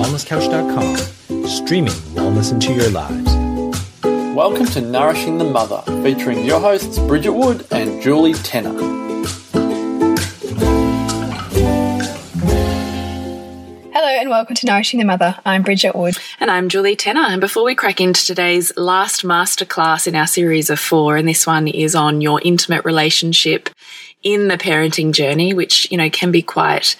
thewellnesscouch.com, streaming wellness into your lives. Welcome to Nourishing the Mother, featuring your hosts Bridget Wood and Julie Tenner. Hello and welcome to Nourishing the Mother. I'm Bridget Wood. And I'm Julie Tenner. And before we crack into today's last masterclass in our series of four, and this one is on your intimate relationship in the parenting journey, which, you know, can be quite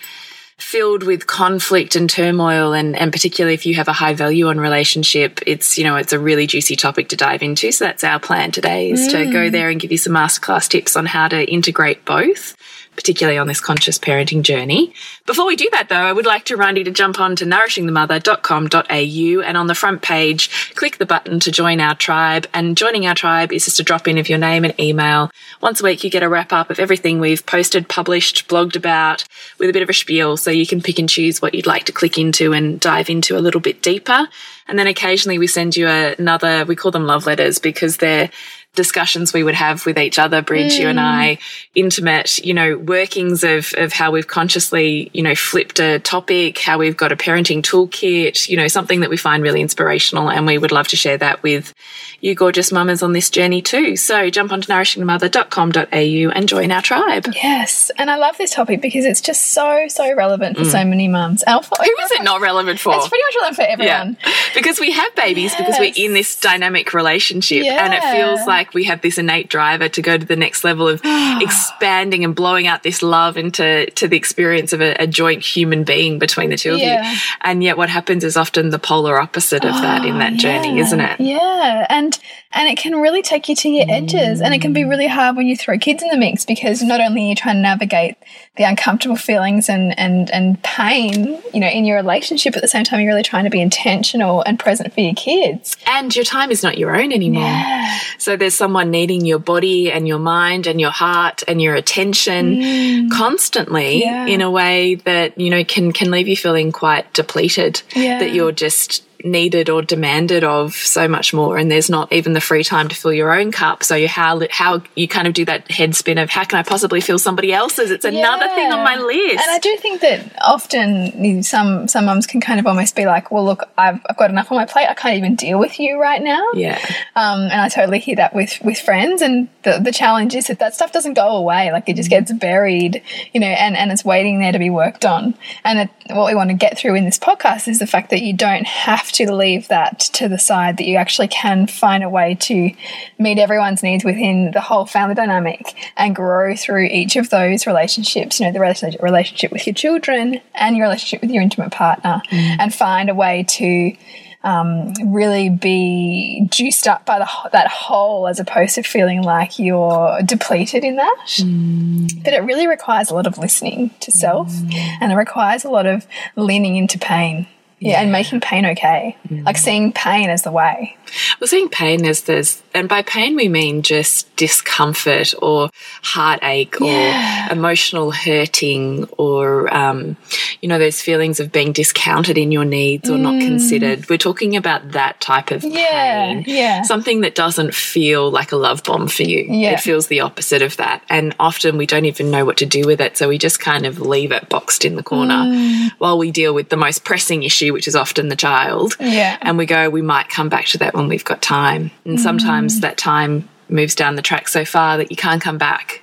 filled with conflict and turmoil and, and particularly if you have a high value on relationship it's you know it's a really juicy topic to dive into so that's our plan today is mm. to go mm. there and give you some masterclass tips on how to integrate both particularly on this conscious parenting journey. Before we do that, though, I would like to remind you to jump on to nourishingthemother.com.au and on the front page, click the button to join our tribe. And joining our tribe is just a drop in of your name and email. Once a week, you get a wrap up of everything we've posted, published, blogged about with a bit of a spiel so you can pick and choose what you'd like to click into and dive into a little bit deeper. And then occasionally we send you another, we call them love letters because they're discussions we would have with each other, Bridge, mm. you and mm. I, intimate, you know, workings of, of how we've consciously, you know, flipped a topic, how we've got a parenting toolkit, you know, something that we find really inspirational. And we would love to share that with you gorgeous mamas on this journey too. So jump onto nourishingthemother.com.au and join our tribe. Yes. And I love this topic because it's just so, so relevant for mm. so many mums. Alpha. Who is it not relevant for? It's pretty much relevant for everyone. Yeah. Because we have babies, yes. because we're in this dynamic relationship yeah. and it feels like like we have this innate driver to go to the next level of expanding and blowing out this love into to the experience of a, a joint human being between the two yeah. of you. And yet what happens is often the polar opposite of oh, that in that oh, yeah. journey, isn't it? Yeah. And and it can really take you to your edges. And it can be really hard when you throw kids in the mix because not only are you trying to navigate the uncomfortable feelings and, and, and pain, you know, in your relationship, at the same time, you're really trying to be intentional and present for your kids. And your time is not your own anymore. Yeah. So there's someone needing your body and your mind and your heart and your attention mm. constantly yeah. in a way that, you know, can, can leave you feeling quite depleted. Yeah. That you're just needed or demanded of so much more and there's not even the free time to fill your own cup. So you how how you kind of do that head spin of how can I possibly fill somebody else's? It's another yeah. thing on my list. And I do think that often some some mums can kind of almost be like well look I've, I've got enough on my plate. I can't even deal with you right now. Yeah. Um, and I totally hear that with with friends. And the, the challenge is that that stuff doesn't go away. Like it just gets buried you know and, and it's waiting there to be worked on. And it, what we want to get through in this podcast is the fact that you don't have to leave that to the side, that you actually can find a way to meet everyone's needs within the whole family dynamic and grow through each of those relationships, you know, the relationship with your children and your relationship with your intimate partner, mm. and find a way to um, really be juiced up by the, that whole as opposed to feeling like you're depleted in that. Mm. But it really requires a lot of listening to self mm. and it requires a lot of leaning into pain. Yeah, yeah, and making pain okay. Mm. Like seeing pain as the way. Well, seeing pain as this, and by pain we mean just discomfort or heartache yeah. or emotional hurting or, um, you know, those feelings of being discounted in your needs or mm. not considered. We're talking about that type of yeah. pain. Yeah. Something that doesn't feel like a love bomb for you. Yeah. It feels the opposite of that. And often we don't even know what to do with it. So we just kind of leave it boxed in the corner mm. while we deal with the most pressing issue which is often the child. Yeah. And we go, we might come back to that when we've got time. And mm. sometimes that time moves down the track so far that you can't come back.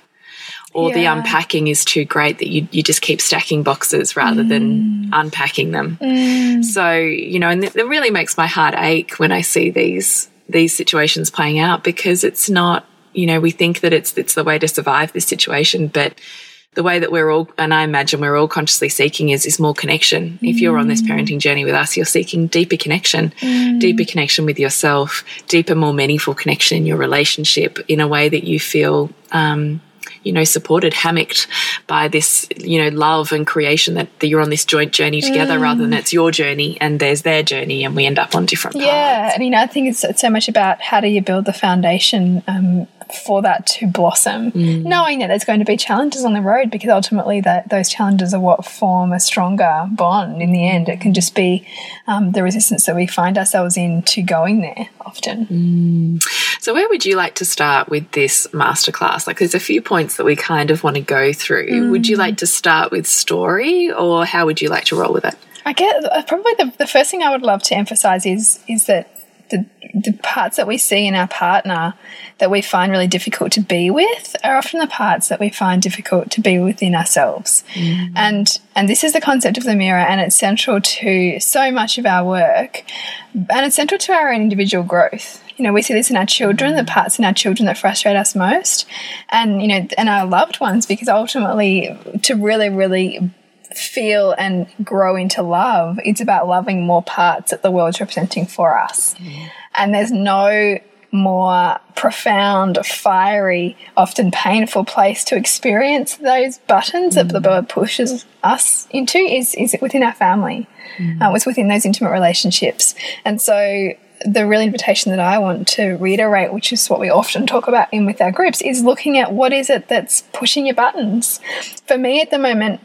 Or yeah. the unpacking is too great that you, you just keep stacking boxes rather mm. than unpacking them. Mm. So, you know, and it really makes my heart ache when I see these these situations playing out because it's not, you know, we think that it's it's the way to survive this situation, but the way that we're all, and I imagine we're all consciously seeking is, is more connection. Mm. If you're on this mm. parenting journey with us, you're seeking deeper connection, mm. deeper connection with yourself, deeper, more meaningful connection in your relationship in a way that you feel, um, you know, supported, hammocked by this, you know, love and creation that, that you're on this joint journey together mm. rather than it's your journey and there's their journey and we end up on different paths. Yeah. I mean, I think it's, it's so much about how do you build the foundation um, for that to blossom, mm. knowing that there's going to be challenges on the road because ultimately that those challenges are what form a stronger bond in the end. It can just be um, the resistance that we find ourselves in to going there often. Mm. So, where would you like to start with this masterclass? Like, there's a few points that we kind of want to go through. Mm. Would you like to start with story, or how would you like to roll with it? I get uh, probably the, the first thing I would love to emphasize is is that the the parts that we see in our partner that we find really difficult to be with are often the parts that we find difficult to be within ourselves. Mm. And and this is the concept of the mirror and it's central to so much of our work and it's central to our own individual growth. You know, we see this in our children, the parts in our children that frustrate us most, and you know, and our loved ones, because ultimately, to really, really feel and grow into love, it's about loving more parts that the world's representing for us. Mm. And there's no more profound, fiery, often painful place to experience those buttons mm. that the world pushes us into is, is within our family. Mm. Uh, it's within those intimate relationships. And so the real invitation that I want to reiterate, which is what we often talk about in with our groups, is looking at what is it that's pushing your buttons. For me at the moment,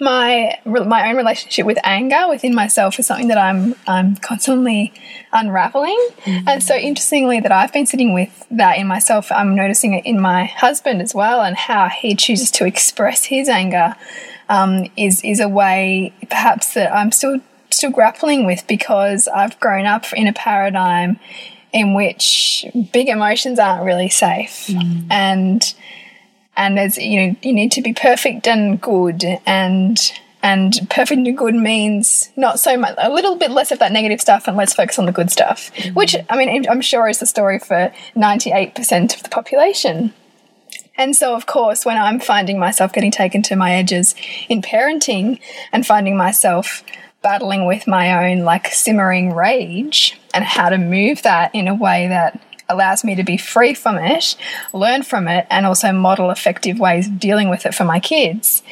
my my own relationship with anger within myself is something that I'm I'm constantly unraveling. Mm -hmm. And so interestingly that I've been sitting with that in myself, I'm noticing it in my husband as well and how he chooses to express his anger um, is is a way perhaps that I'm still still grappling with because I've grown up in a paradigm in which big emotions aren't really safe. Mm. And and there's you know you need to be perfect and good. And and perfect and good means not so much a little bit less of that negative stuff and let's focus on the good stuff. Mm -hmm. which i mean i'm sure is the story for 98% of the population. And so of course when i'm finding myself getting taken to my edges in parenting and finding myself battling with my own like simmering rage and how to move that in a way that allows me to be free from it, learn from it, and also model effective ways of dealing with it for my kids.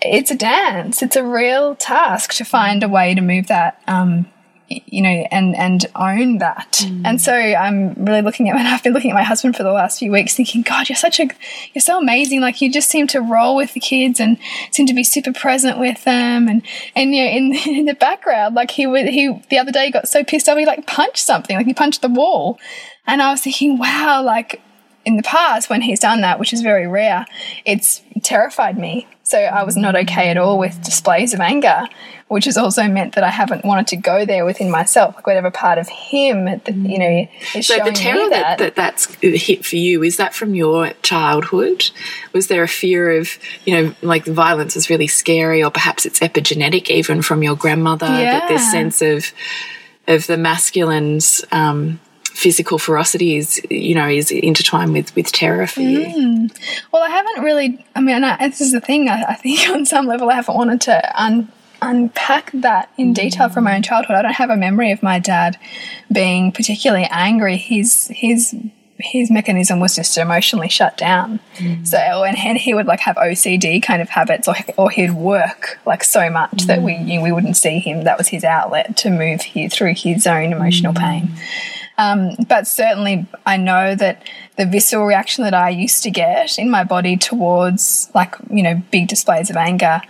It's a dance. It's a real task to find a way to move that, um, you know, and and own that. Mm. And so I'm really looking at, and I've been looking at my husband for the last few weeks, thinking, God, you're such a, you're so amazing. Like you just seem to roll with the kids and seem to be super present with them, and and you know, in in the background, like he would, he the other day he got so pissed off, he like punched something, like he punched the wall, and I was thinking, wow, like in the past when he's done that, which is very rare, it's terrified me. So I was not okay at all with displays of anger, which has also meant that I haven't wanted to go there within myself, like whatever part of him that you know is so showing the terror that. that. that that's hit for you is that from your childhood? Was there a fear of you know like violence is really scary, or perhaps it's epigenetic even from your grandmother? Yeah. That this sense of of the masculines. Um, physical ferocity is you know is intertwined with with terror for you mm. well i haven't really i mean I, this is the thing I, I, think on some level i haven't wanted to un, unpack that in detail from my own childhood i don't have a memory of my dad being particularly angry his his his mechanism was just emotionally shut down. Mm. So, and, and, he would like have OCD kind of habits, or or he'd work like so much mm. that we you know, we wouldn't see him. That was his outlet to move here through his own emotional mm. pain. Um, but certainly, I know that the visceral reaction that I used to get in my body towards, like, you know, big displays of anger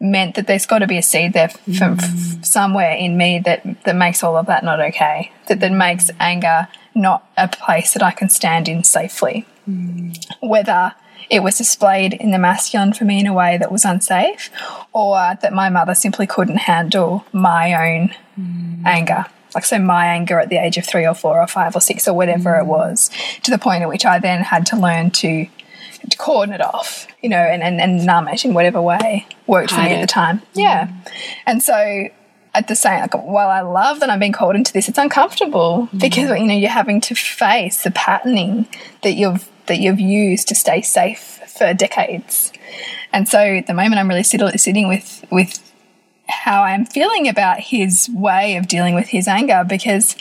meant that there's got to be a seed there from mm. somewhere in me that, that makes all of that not okay, that, that makes anger not a place that I can stand in safely. Mm. Whether it was displayed in the masculine for me in a way that was unsafe, or that my mother simply couldn't handle my own mm. anger like so my anger at the age of three or four or five or six or whatever mm. it was to the point at which I then had to learn to to cordon it off, you know, and, and, and numb it in whatever way worked for me at the time. Mm. Yeah. And so at the same like while I love that I'm being called into this, it's uncomfortable mm. because you know you're having to face the patterning that you've that you've used to stay safe for decades. And so at the moment I'm really sitting with with how I'm feeling about his way of dealing with his anger because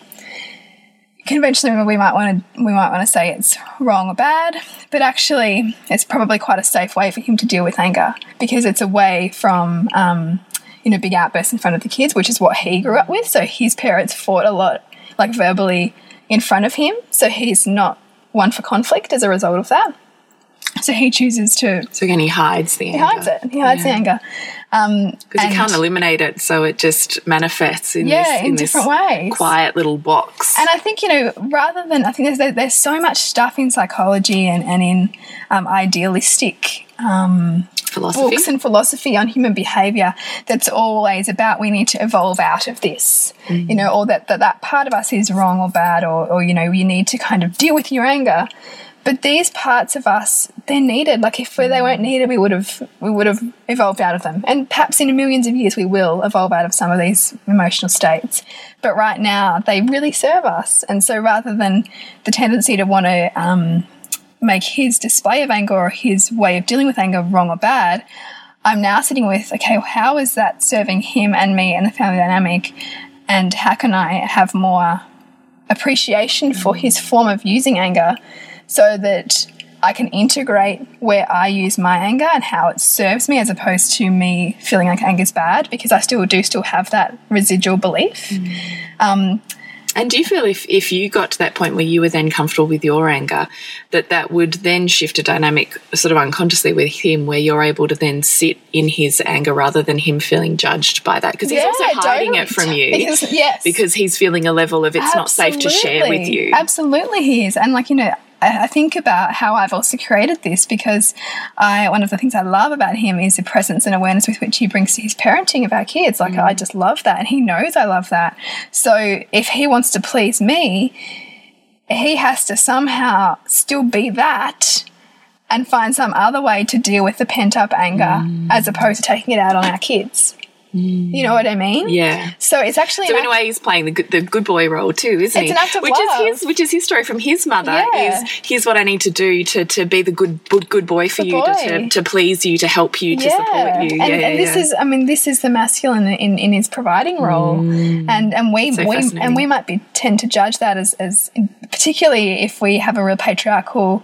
conventionally we might want to we might want to say it's wrong or bad but actually it's probably quite a safe way for him to deal with anger because it's away from um, you know big outbursts in front of the kids which is what he grew up with so his parents fought a lot like verbally in front of him so he's not one for conflict as a result of that so he chooses to. So again, he hides the he anger. He hides it. He hides yeah. the anger. Because um, you can't eliminate it, so it just manifests in yeah, this, in, in different ways. quiet little box. And I think you know, rather than I think there's there's so much stuff in psychology and and in um, idealistic um, philosophy. books and philosophy on human behavior that's always about we need to evolve out of this, you know, or that, that that part of us is wrong or bad, or, or, you know, you need to kind of deal with your anger. But these parts of us, they're needed. Like if they weren't needed, we would have we would have evolved out of them. And perhaps in millions of years, we will evolve out of some of these emotional states. But right now, they really serve us. And so, rather than the tendency to want to um, make his display of anger or his way of dealing with anger wrong or bad, I'm now sitting with okay, well, how is that serving him and me and the family dynamic? And how can I have more appreciation for his form of using anger so that I can integrate where I use my anger and how it serves me as opposed to me feeling like anger is bad because I still do still have that residual belief. Um, And do you feel if, if you got to that point where you were then comfortable with your anger, that that would then shift a dynamic sort of unconsciously with him where you're able to then sit in his anger rather than him feeling judged by that? Because he's also hiding it from you. Because- yes. Because he's feeling a level of it's not safe to share with you. Absolutely, he is. And like you know, I, I think about how I've also created this because I one of the things I love about him is the presence and awareness with which he brings to his parenting of our kids. Like I mm. just love that, and he knows I love that. So if he wants to please me, he has to somehow still be that. And find some other way to deal with the pent up anger mm. as opposed to taking it out on our kids. You know what I mean? yeah. So it's actually So in a way, he's playing the good, the good boy role too, isn't It's he? an act of which love. is his, which is his story from his mother. Yeah. Is here's what I need to do to, to be the good good, good boy for The you, To, boy. to to please you, to help you, to support you. And, yeah, yeah, and this is, I mean, this is the masculine in, in his providing role, and and we, Mm. So we and we might be tend to judge that as as particularly if we have a real patriarchal,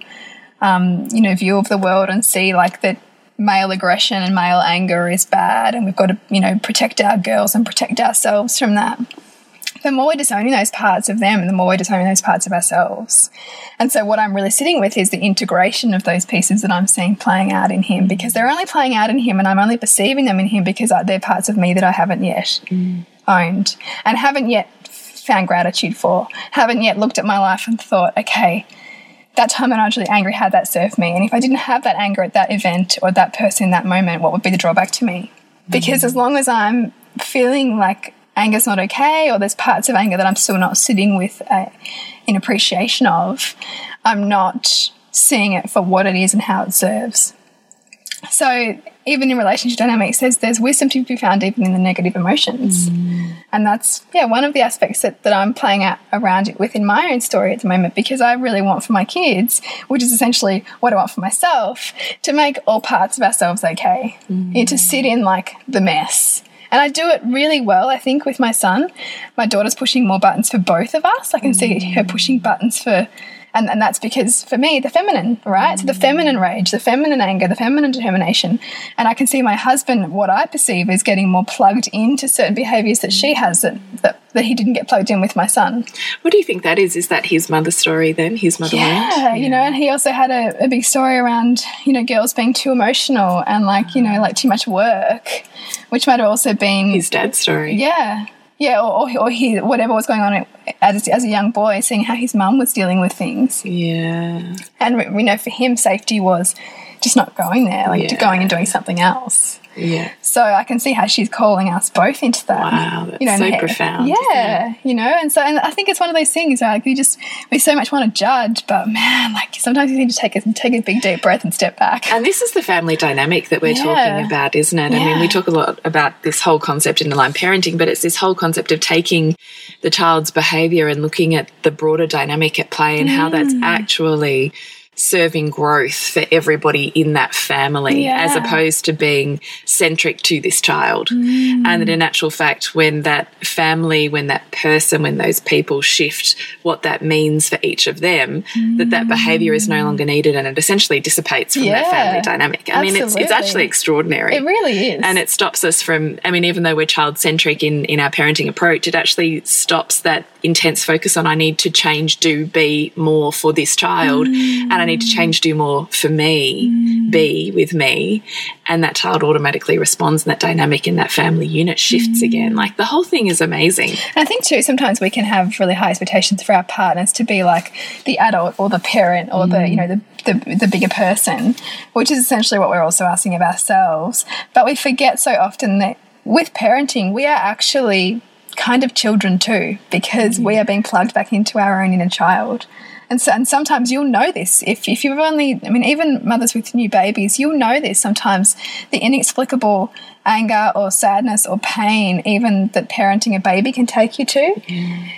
um, you know, view of the world and see like that male aggression and male anger is bad, and we've got to you know protect our girls and protect ourselves from that. The more we're disowning those parts of them, the more we're disowning those parts of ourselves. And so, what I'm really sitting with is the integration of those pieces that I'm seeing playing out in him because they're only playing out in him and I'm only perceiving them in him because they're parts of me that I haven't yet owned and haven't yet found gratitude for, haven't yet looked at my life and thought, okay, that time when I was really angry, how that served me? And if I didn't have that anger at that event or that person in that moment, what would be the drawback to me? Because as long as I'm feeling like anger's not okay, or there's parts of anger that I'm still not sitting with uh, in appreciation of, I'm not seeing it for what it is and how it serves. So even in relationship dynamics, there's there's wisdom to be found even in the negative emotions, mm. and that's yeah one of the aspects that, that I'm playing out around it within my own story at the moment because I really want for my kids, which is essentially what I want for myself, to make all parts of ourselves okay, and to mm. sit in like the mess. And I do it really well, I think, with my son. My daughter's pushing more buttons for both of us. I can see mm. her pushing buttons for and, and that's because for me the feminine right so the feminine rage the feminine anger the feminine determination and i can see my husband what i perceive is getting more plugged into certain behaviors that she has that that, that he didn't get plugged in with my son What do you think that is? Is that his mother's story then? His mother yeah, you know and he also had a, a big story around you know girls being too emotional and like you know like too much work which might have also been His dad's story. yeah. Yeah, or, or, or he, whatever was going on as, as a young boy, seeing how his mum was dealing with things. Yeah. And we- we know for him, safety was just not going there, like Yeah. going and doing something else. Yeah. So I can see how she's calling us both into that. Wow, that's and so he- profound, Yeah, you know, and so and I think it's one of those things. where Like we just we so much want to judge, but man, like sometimes you need to take a take a big deep breath and step back. And this is the family dynamic that we're Yeah. talking about, isn't it? I mean, we talk a lot about this whole concept in aligned parenting, but it's this whole concept of taking the child's behavior and looking at the broader dynamic at play and how Mm. that's actually serving growth for everybody in that family as opposed to being centric to this child. Mm. And that in actual fact, when that family, when that person, when those people shift what that means for each of them, that that behavior is no longer needed and it essentially dissipates from that family dynamic. I mean, it's, it's actually extraordinary. It really is. and it stops us from, I mean, even though we're child centric in, in our parenting approach, it actually stops that intense focus on I need to change, do, be more for this child. Mm. And I need to mm. change, do more for me, mm. be with me. And that child automatically responds and that dynamic in that family unit shifts mm. again. Like the whole thing is amazing. I think too, sometimes we can have really high expectations for our partners to be like the adult or the parent or the, you know, the the, the bigger person, which is essentially what we're also asking of ourselves. But we forget so often that with parenting, we are actually kind of children too, because we are being plugged back into our own inner child. And, so, and sometimes you'll know this if, if you've only, I mean, even mothers with new babies, you'll know this sometimes the inexplicable anger or sadness or pain, even that parenting a baby can take you to.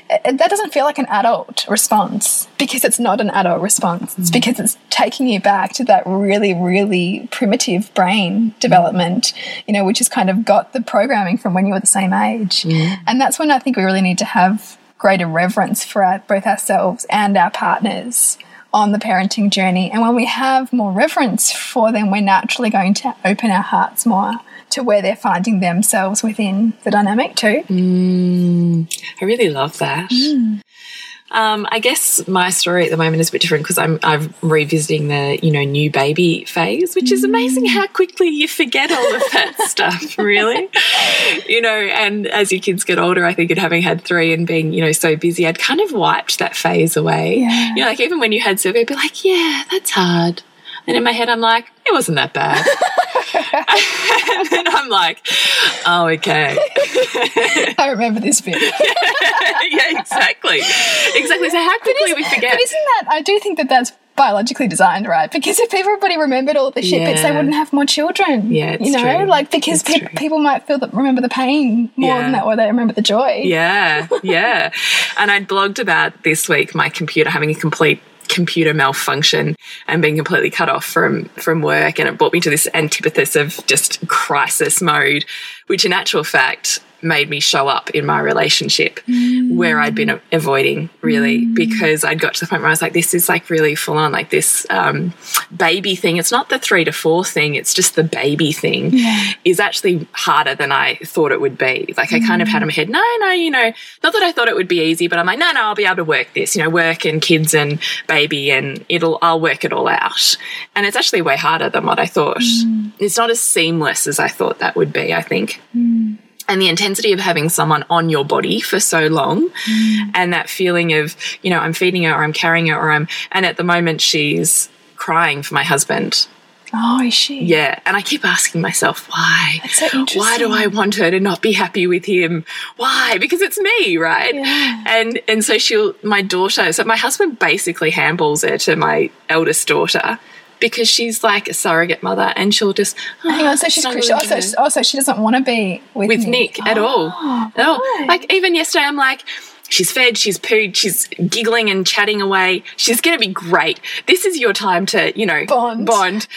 It, that doesn't feel like an adult response because it's not an adult response. It's mm. because it's taking you back to that really, really primitive brain mm. development, you know, which has kind of got the programming from when you were the same age. And that's when I think we really need to have greater reverence for our, both ourselves and our partners on the parenting journey. And when we have more reverence for them, we're naturally going to open our hearts more to where they're finding themselves within the dynamic too. Mm. I really love that. Mm. Um, I guess my story at the moment is a bit different because I'm I'm revisiting the you know new baby phase, which is amazing mm. how quickly you forget all of that stuff. Really, you know. And as your kids get older, I think, and having had three and being you know so busy, I'd kind of wiped that phase away. Yeah. You know, like even when you had Sylvia, I'd be like, yeah, that's hard. And in my head, I'm like, it wasn't that bad. and then I'm like, oh, okay. I remember this bit. yeah, exactly. Exactly. So how quickly we forget. But isn't that, I do think that that's biologically designed, right? Because if everybody remembered all the shit bits, they wouldn't have more children. Yeah, it's You know, true. like because pe true. people might feel that remember the pain more Yeah. than that, or they remember the joy. Yeah, yeah. and I'd blogged about this week my computer having a complete computer malfunction and being completely cut off from from work and it brought me to this antipathis of just crisis mode which in actual fact made me show up in my relationship where I'd been avoiding really mm. because I'd got to the point where I was like this is like really full on like this um, baby thing. It's not the three to four thing it's just the baby thing is actually harder than I thought it would be. Like I kind of had in my head no no you know not that I thought it would be easy but I'm like no no I'll be able to work this you know work and kids and baby and it'll I'll work it all out. And it's actually way harder than what I thought. Mm. It's not as seamless as I thought that would be I think mm. And the intensity of having someone on your body for so long and that feeling of you know i'm feeding her or i'm carrying her or i'm and at the moment she's crying for my husband. Oh, is she? yeah and i keep asking myself why? So why do i want her to not be happy with him? Why? Because it's me right? Yeah. and and so she'll my daughter so my husband basically handballs her to my eldest daughter because she's like a surrogate mother and she'll just oh, Hang on, so oh, she's snuggling oh, she oh, also, also she doesn't want to be with, with Nick at all. Oh, At all. right. Like even yesterday, I'm like, she's fed, she's pooed, she's giggling and chatting away. She's going to be great. This is your time to, you know, Bond. Bond.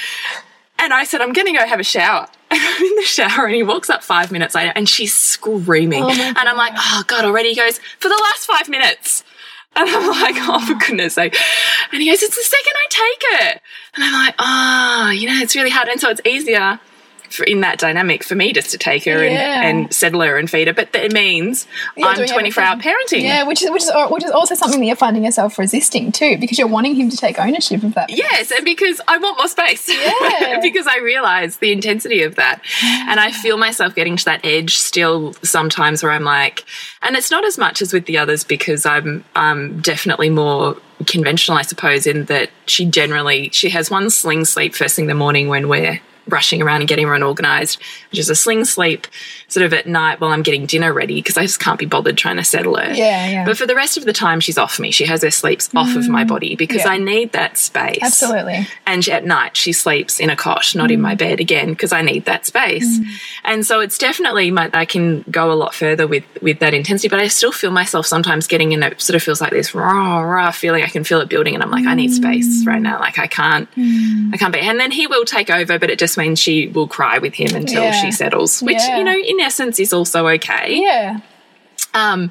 And I said, I'm going to go have a shower. And I'm in the shower, and he walks up five minutes later, and she's screaming. Oh and I'm like, oh God, already? He goes, for the last five minutes. And I'm like, oh, for goodness sake. And he goes, it's the second I take it. And I'm like, oh, you know, it's really hard. And so it's easier for, in that dynamic for me just to take her Yeah. and, and settle her and feed her. But it means You're I'm 24 hour parenting. Yeah, which is which is which is also something that you're finding yourself resisting too, because you're wanting him to take ownership of that. Yes, and because I want more space. Yeah. because I realize the intensity of that. And I feel myself getting to that edge still sometimes where I'm like, and it's not as much as with the others because I'm um, definitely more conventional, I suppose, in that she generally she has one sling sleep first thing in the morning when we're rushing around and getting everyone organized, which is a sling sleep sort of at night while I'm getting dinner ready because I just can't be bothered trying to settle her. Yeah, yeah. But for the rest of the time, she's off me. She has her sleeps off of my mm, body because Mm. Yeah. I need that space. Absolutely. And at night, she sleeps in a cot, not in mm. my bed again, because I need that space. Mm. And so it's definitely, my, I can go a lot further with, with that intensity, but I still feel myself sometimes getting in it sort of feels like this raw, raw feeling. I can feel it building, and I'm like, I need space right now. Like, I can't, I can't be. And then he will take over, but it just means she will cry with him until Yeah. she settles, which, Yeah. you know, in essence is also okay. Yeah. Um,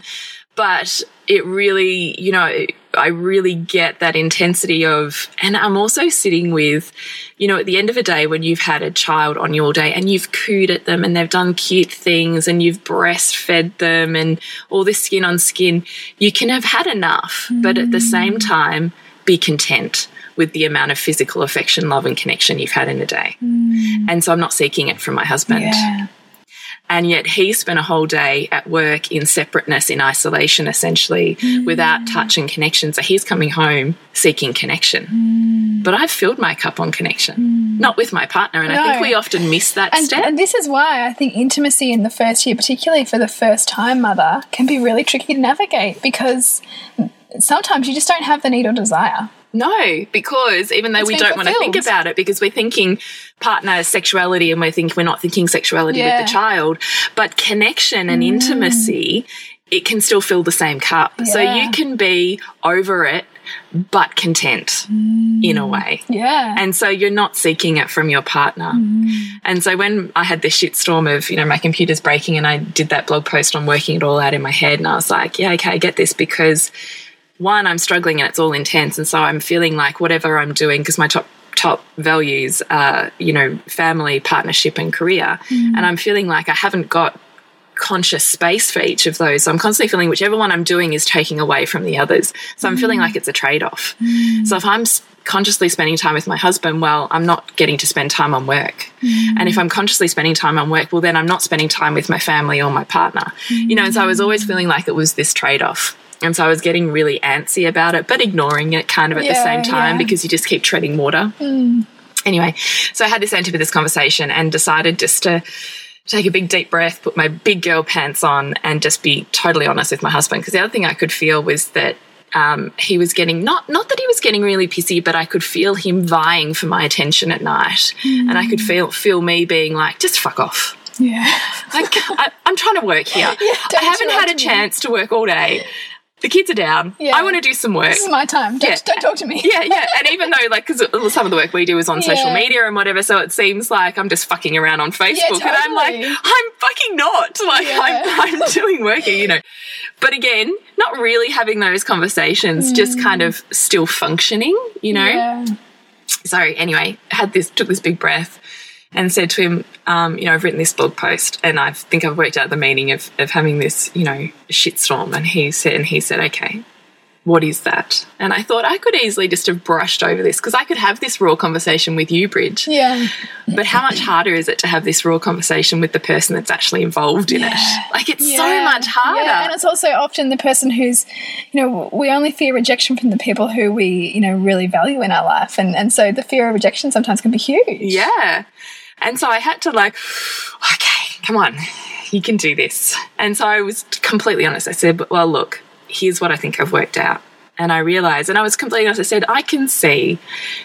but it really, you know, I really get that intensity of, and I'm also sitting with, you know, at the end of a day when you've had a child on your day and you've cooed at them and they've done cute things and you've breastfed them and all this skin on skin, you can have had enough, but at the same time, be content with the amount of physical affection, love, and connection you've had in a day. Mm. And so I'm not seeking it from my husband. Yeah. And yet he spent a whole day at work in separateness, in isolation, essentially, mm. without touch and connection. So he's coming home seeking connection. Mm. But I've filled my cup on connection, not with my partner. And I think we often miss that And, step. and this is why I think intimacy in the first year, particularly for the first time mother, can be really tricky to navigate because sometimes you just don't have the need or desire. No, because even though It's we don't want to think about it, because we're thinking partner sexuality and we think we're not thinking sexuality Yeah. with the child, but connection and Mm. intimacy, it can still fill the same cup. So you can be over it, but content in a way. Yeah. And so you're not seeking it from your partner. And so when I had this shitstorm of, you know, my computer's breaking and I did that blog post on working it all out in my head, and I was like, yeah, okay, I get this because one, I'm struggling and it's all intense. And so I'm feeling like whatever I'm doing, because my top top values are, you know, family, partnership, and career. Mm. And I'm feeling like I haven't got conscious space for each of those. So I'm constantly feeling whichever one I'm doing is taking away from the others. So I'm feeling mm. like it's a trade off. Mm. So if I'm consciously spending time with my husband, well, I'm not getting to spend time on work. And if I'm consciously spending time on work, well, then I'm not spending time with my family or my partner. You know, and so I was always feeling like it was this trade off. And so I was getting really antsy about it, but ignoring it kind of at the same time yeah. because you just keep treading water. Anyway, so I had this enter this conversation and decided just to take a big deep breath, put my big girl pants on, and just be totally honest with my husband. Because the other thing I could feel was that um, he was getting not not that he was getting really pissy, but I could feel him vying for my attention at night, and I could feel feel me being like, just fuck off. yeah. Like, I, I'm trying to work here. I haven't had a chance to work all day. The kids are down. Yeah. I want to do some work. This is my time. Don't, Yeah. don't talk to me. yeah, yeah. And even though, like, because some of the work we do is on social Yeah. media and whatever, so it seems like I'm just fucking around on Facebook. Yeah, totally. And I'm like. I'm fucking not. Like. I'm, I'm doing work here, you know. But again, not really having those conversations, just mm. kind of still functioning, you know. Yeah. So anyway, had this, took this big breath and said to him, um, you know, I've written this blog post and I think I've worked out the meaning of, of having this, you know, shitstorm. And he said, and he said, okay, what is that? And I thought I could easily just have brushed over this because I could have this raw conversation with you, Bridge. Yeah. But how much harder is it to have this raw conversation with the person that's actually involved in it? Like it's so much harder. Yeah, and it's also often the person who's, you know, we only fear rejection from the people who we, you know, really value in our life, and and so the fear of rejection sometimes can be huge. Yeah. And so I had to like, okay, come on, you can do this. And so I was completely honest. I said, well, look, here's what I think I've worked out. And I realized, and I was completely honest, I said, I can see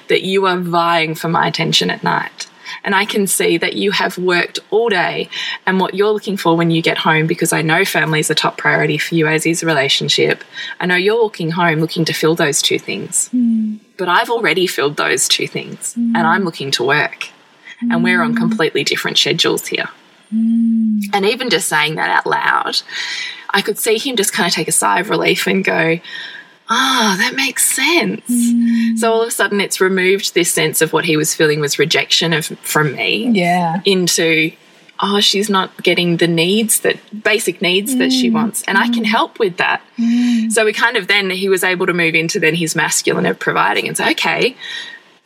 that you are vying for my attention at night. And I can see that you have worked all day and what you're looking for when you get home, because I know family is a top priority for you, as is a relationship. I know you're walking home looking to fill those two things. Hmm. But I've already filled those two things hmm. and I'm looking to work. And we're on hmm. completely different schedules here. And even just saying that out loud, I could see him just kind of take a sigh of relief and go, Ah, that makes sense. Mm. So all of a sudden, it's removed this sense of what he was feeling was rejection of from me Yeah. into oh she's not getting the needs that basic needs that she mm. wants. And i can mm. help with that. So we kind of then he was able to move into then his masculine of providing and say okay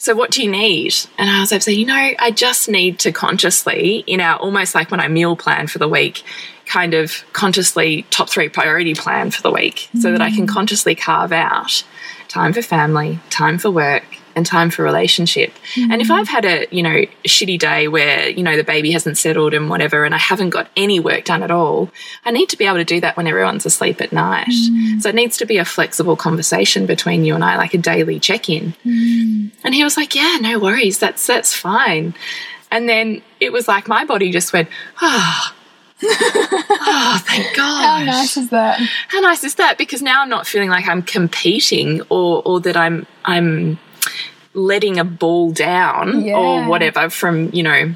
so what do you need? And i was able to say you know i just need to consciously you know almost like when i meal plan for the week kind of consciously top three priority plan for the week so that i can mm. consciously carve out time for family time for work and time for relationship. And if mm. I've had a, you know, shitty day where, you know, the baby hasn't settled and whatever, and I haven't got any work done at all, I need to be able to do that when everyone's asleep at night. Mm. So it needs to be a flexible conversation between you and I, like a daily check in. And he was like, Yeah, no worries. That's that's fine. And then it was like my body just went, Ah. oh, Oh, thank God. How nice is that? How nice is that? Because now I'm not feeling like I'm competing or or that I'm I'm letting a ball down Yeah. or whatever from, you know,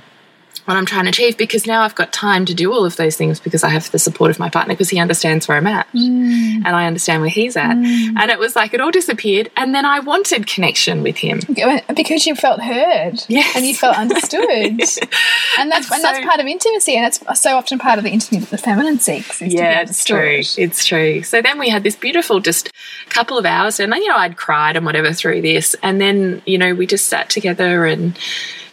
what I'm trying to achieve because now I've got time to do all of those things because I have the support of my partner because he understands where I'm at Mm. and I understand where he's at. And it was like it all disappeared. And then I wanted connection with him. because you felt heard Yes. and you felt understood and that's and, And that's part of intimacy and that's so often part of the intimacy that the feminine seeks is to be Yeah, it's true. It's true. So then we had this beautiful just couple of hours, and then you know, I'd cried and whatever through this, and then you know, we just sat together and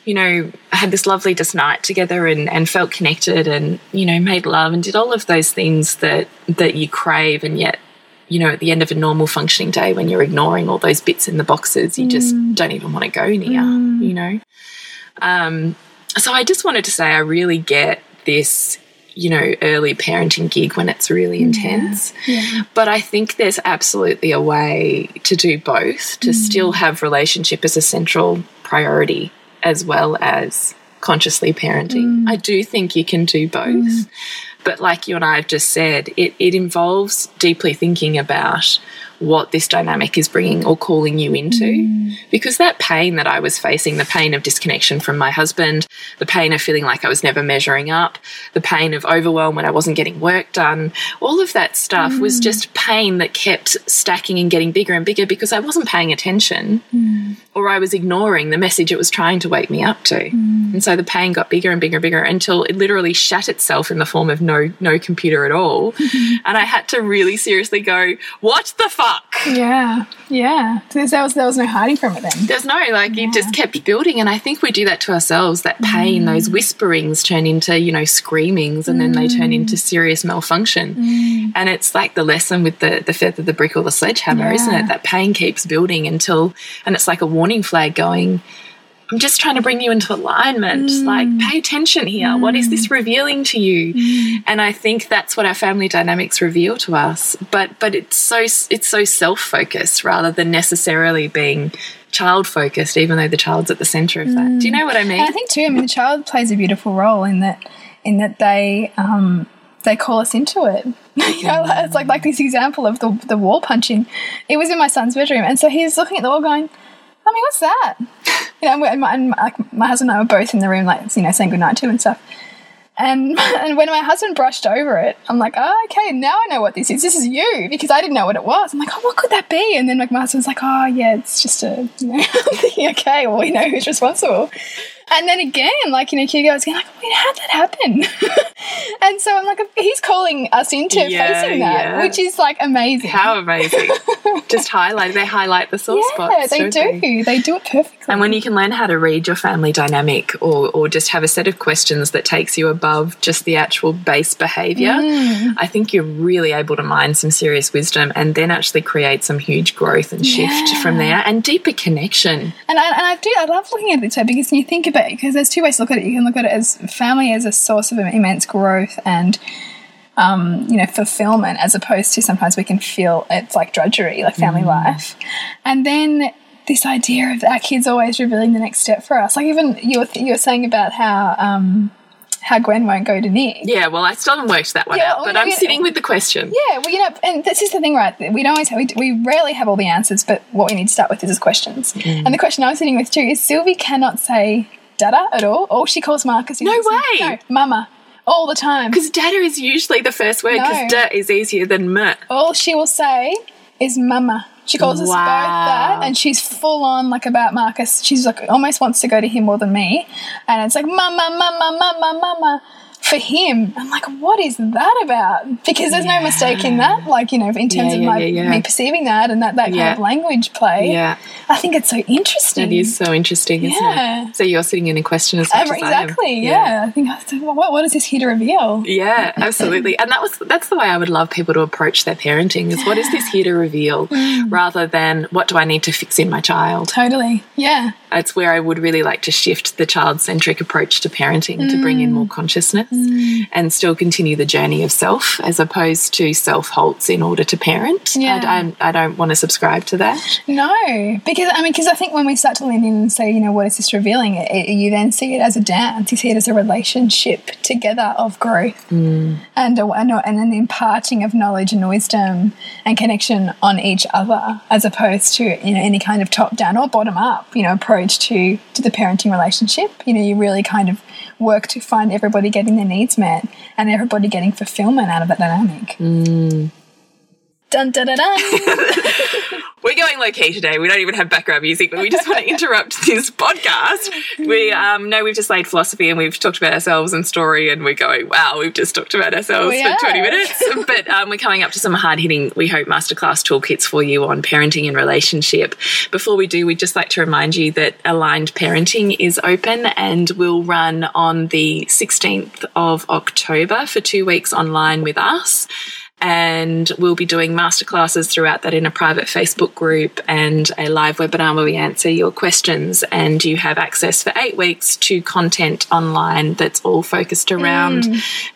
you know, had this lovely just night together and, and felt connected and you know, made love and did all of those things that that you crave, and yet. You know, at the end of a normal functioning day, when you're ignoring all those bits in the boxes, you just mm. don't even want to go near, mm. you know? Um, so I just wanted to say I really get this, you know, early parenting gig when it's really intense. But I think there's absolutely a way to do both, to mm. still have relationship as a central priority as well as consciously parenting. Mm. I do think you can do both. Mm. But like you and I have just said, it, it involves deeply thinking about what this dynamic is bringing or calling you into. Mm. Because that pain that I was facing, the pain of disconnection from my husband, the pain of feeling like I was never measuring up, the pain of overwhelm when I wasn't getting work done, all of that stuff was mm. just pain that kept stacking and getting bigger and bigger because I wasn't paying attention mm. or I was ignoring the message it was trying to wake me up to. And so the pain got bigger and bigger and bigger until it literally shat itself in the form of no no computer at all. and I had to really seriously go, what the fuck? Yeah yeah. There was there was no hiding from it then. There's no like it just kept building and I think we do that to ourselves. That pain, those mm. whisperings turn into, you know, screamings and then they turn into mm. serious malfunction. Mm. And it's like the lesson with the the feather, the brick or the sledgehammer, isn't it? That pain keeps building until and it's like a warning flag going I'm just trying to bring you into alignment. Mm. Like, pay attention here. What is this mm. revealing to you? Mm. And I think that's what our family dynamics reveal to us. But but it's so it's so self focused rather than necessarily being child focused. Even though the child's at the center of that. Do you know what I mean? I think too. I mean, the child plays a beautiful role in that. In that they um, they call us into it. you know, it's like like this example of the the wall punching. It was in my son's bedroom, and so he's looking at the wall, going, "Mummy, what's that?" You know, and my, and my, my husband and I were both in the room, like you know, saying goodnight to and stuff. And and when my husband brushed over it, I'm like, oh, okay, now I know what this is. This is you because I didn't know what it was. I'm like, oh, what could that be? And then like my husband's like, oh, yeah, it's just a, you know, thinking, okay, well, we know who's responsible. And then again, like you know, Hugo was going like, wait, how'd that happen? and so I'm like, he's calling us into Yeah, facing that, yeah. which is like amazing. How amazing. just highlight they highlight the soft yeah, spots. they don't they? They do it perfectly. And when you can learn how to read your family dynamic or, or just have a set of questions that takes you above just the actual base behavior, Mm. I think you're really able to mine some serious wisdom and then actually create some huge growth and shift from there and deeper connection. And I, and I do, I love looking at it this way because when you think about it, because there's two ways to look at it. You can look at it as family as a source of immense growth and, um, you know, fulfillment, as opposed to sometimes we can feel it's like drudgery, like family life. And then this idea of our kids always revealing the next step for us. Like even you were, you were saying about how, um, how Gwen won't go to Nick. Yeah, well, I still haven't worked that one Yeah, out, well, but you I'm sitting with the question. Yeah, well, you know, and this is the thing, right? We don't always, we, we rarely have all the answers, but what we need to start with is questions. Mm. And the question I was sitting with too is Sylvie cannot say dada at all. All she calls Marcus is No way! no, mama, all the time. Because Dada is usually the first word because No. da is easier than m. All she will say is mama. She calls us both that, and she's full on like about Marcus. She's like almost wants to go to him more than me, and it's like mama, mama, mama, mama. For him, I'm like, what is that about? Because there's no mistake in that. Like, you know, in terms Yeah, of yeah, my yeah, yeah. me perceiving that and that, that kind of language play. Yeah. I think it's so interesting. It is so interesting, isn't Yeah. it? So you're sitting in a question as Uh, much as I exactly. Yeah. I think I was like, well, what, what is this here to reveal? Yeah, absolutely. And that was that's the way I would love people to approach their parenting is what is this here to reveal Mm. rather than what do I need to fix in my child. Totally. Yeah. It's where I would really like to shift the child centric approach to parenting to bring in Mm. more consciousness and still continue the journey of self as opposed to self halts in order to parent. Yeah. I, don't, I don't want to subscribe to that. No, because I mean, because I think when we start to lean in and say, you know, what is this revealing? It, it- you then see it as a dance. You see it as a relationship together of growth and a, and, a, and an imparting of knowledge and wisdom and connection on each other, as opposed to you know any kind of top down or bottom up, you know, approach to to the parenting relationship. You know, you really kind of work to find everybody getting their needs met and everybody getting fulfillment out of that dynamic. Mm. Dun dun dun dun. We're going low key today. We don't even have background music, but we just want to interrupt this podcast. We um, know we've just laid philosophy and we've talked about ourselves and story, and we're going, wow, we've just talked about ourselves We for 20 minutes. But um, we're coming up to some hard hitting, we hope, masterclass toolkits for you on parenting and relationship. Before we do, we'd just like to remind you that Aligned Parenting is open and will run on the 16th of October for two weeks online with us and we'll be doing masterclasses throughout that in a private Facebook group and a live webinar where we answer your questions. And you have access for eight weeks to content online that's all focused around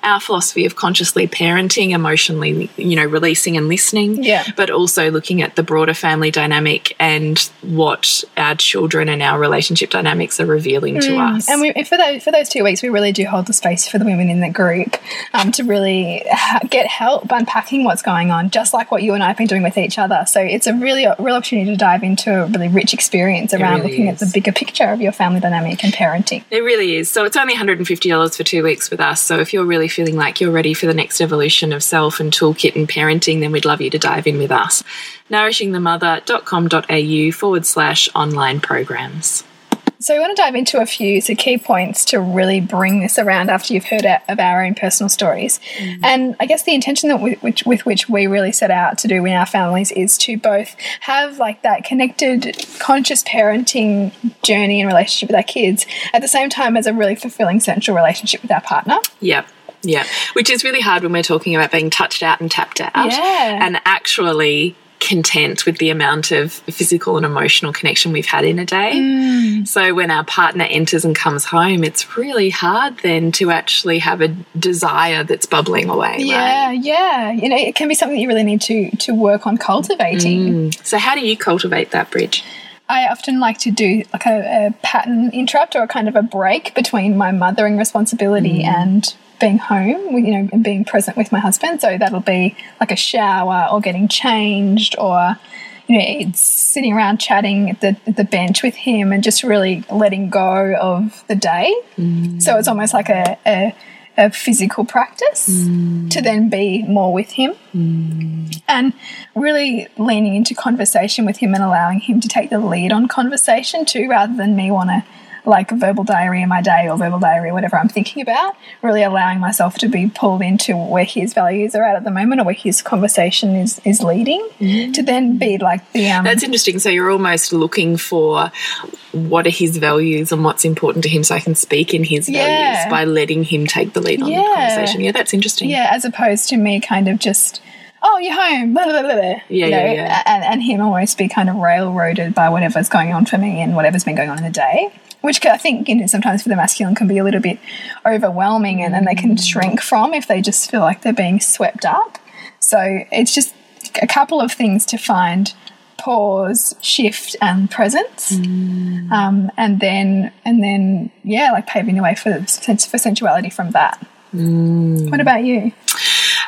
our philosophy of consciously parenting, emotionally, you know, releasing and listening, Yeah. but also looking at the broader family dynamic and what our children and our relationship dynamics are revealing to us. And we, for those for those two weeks, we really do hold the space for the women in the group um, to really get help unpacking what's going on, just like what you and I have been doing with each other. So it's a really a real opportunity to dive into a really rich experience around really looking at the bigger picture of your family dynamic and parenting. It really is. So it's only $150 for two weeks with us. So if you're really feeling like you're ready for the next evolution of self and toolkit and parenting, then we'd love you to dive in with us. Nourishingthemother.com.au forward slash online programs. So we want to dive into a few so key points to really bring this around after you've heard of our own personal stories. Mm. And I guess the intention that with which, with which we really set out to do in our families is to both have like that connected, conscious parenting journey and relationship with our kids at the same time as a really fulfilling central relationship with our partner. Yep. Yeah. Which is really hard when we're talking about being touched out and tapped out. Yeah. And actually content with the amount of physical and emotional connection we've had in a day. Mm. So when our partner enters and comes home, it's really hard then to actually have a desire that's bubbling away. right? Yeah, yeah. You know, it can be something that you really need to to work on cultivating. So how do you cultivate that bridge? I often like to do like a, a pattern interrupt or a kind of a break between my mothering responsibility and being home, you know, and being present with my husband. So that'll be like a shower or getting changed or, you know, it's sitting around chatting at the, at the bench with him and just really letting go of the day. Mm. So it's almost like a, a, a physical practice mm. to then be more with him mm. and really leaning into conversation with him and allowing him to take the lead on conversation too, rather than me want to like verbal diary in my day or verbal diary, whatever I'm thinking about. Really allowing myself to be pulled into where his values are at at the moment or where his conversation is is leading, to then be like the um. That's interesting. So you're almost looking for what are his values and what's important to him so I can speak in his values Yeah. by letting him take the lead on the conversation. Yeah, that's interesting. Yeah, as opposed to me kind of just, oh, you're home, blah, blah, blah, blah, Yeah, you yeah, yeah. And, and him almost be kind of railroaded by whatever's going on for me and whatever's been going on in the day. Which I think, you know, sometimes for the masculine can be a little bit overwhelming and then they can mm. shrink from if they just feel like they're being swept up. So it's just a couple of things to find pause, shift, and presence, mm. um, and then and then yeah, like paving the way for for sensuality from that. Mm. What about you?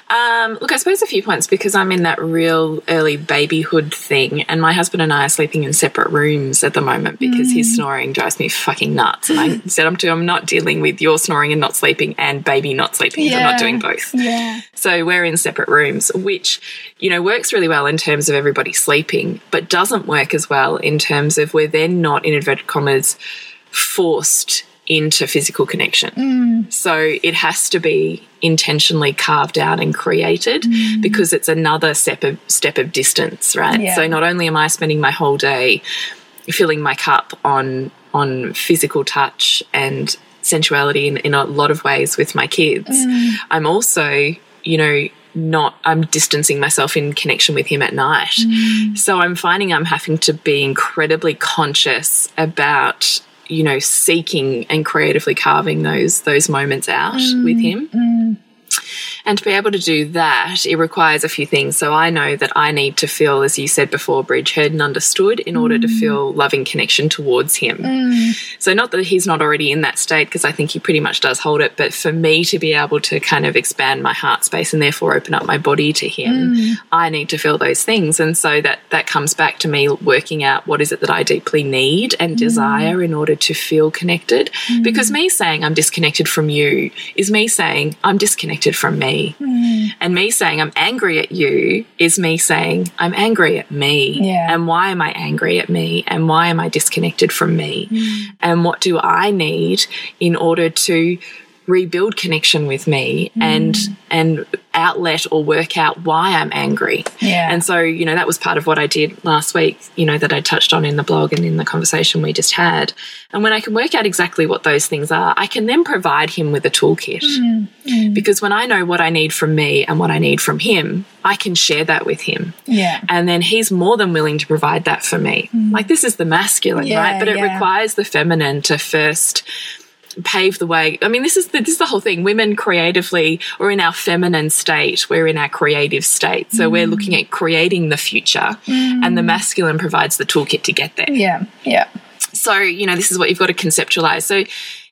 Um, look, I suppose a few points because I'm in that real early babyhood thing, and my husband and I are sleeping in separate rooms at the moment because his snoring drives me fucking nuts. And I said, I'm, I'm not dealing with your snoring and not sleeping and baby not sleeping. I'm not doing both. Yeah. So we're in separate rooms, which, you know, works really well in terms of everybody sleeping, but doesn't work as well in terms of we're then not, in inverted commas, forced into physical connection. Mm. So it has to be intentionally carved out and created mm. because it's another step of step of distance, right? Yeah. So not only am I spending my whole day filling my cup on on physical touch and sensuality in, in a lot of ways with my kids, mm. I'm also, you know, not I'm distancing myself in connection with him at night. So I'm finding I'm having to be incredibly conscious about you know seeking and creatively carving those those moments out with mm, him mm. And to be able to do that, it requires a few things. So I know that I need to feel, as you said before, Bridge, heard and understood in order to mm. feel loving connection towards him. Mm. So not that he's not already in that state, because I think he pretty much does hold it, but for me to be able to kind of expand my heart space and therefore open up my body to him, mm. I need to feel those things. And so that that comes back to me working out what is it that I deeply need and desire in order to feel connected. Because me saying I'm disconnected from you is me saying I'm disconnected from me. Hmm. And me saying I'm angry at you is me saying I'm angry at me. Yeah. And why am I angry at me? And why am I disconnected from me? Hmm. And what do I need in order to rebuild connection with me hmm. and and outlet or work out why I'm angry. Yeah. And so, you know, that was part of what I did last week, you know, that I touched on in the blog and in the conversation we just had. And when I can work out exactly what those things are, I can then provide him with a toolkit. Mm, mm. Because when I know what I need from me and what I need from him, I can share that with him. Yeah. And then he's more than willing to provide that for me. Mm. Like this is the masculine, Yeah, right? But it yeah. requires the feminine to first pave the way. I mean, this is the, this is the whole thing. Women creatively, or in our feminine state, we're in our creative state. So we're mm. looking at creating the future, and the mm. masculine provides the toolkit to get there. Yeah. Yeah. So, you know, this is what you've got to conceptualize. So,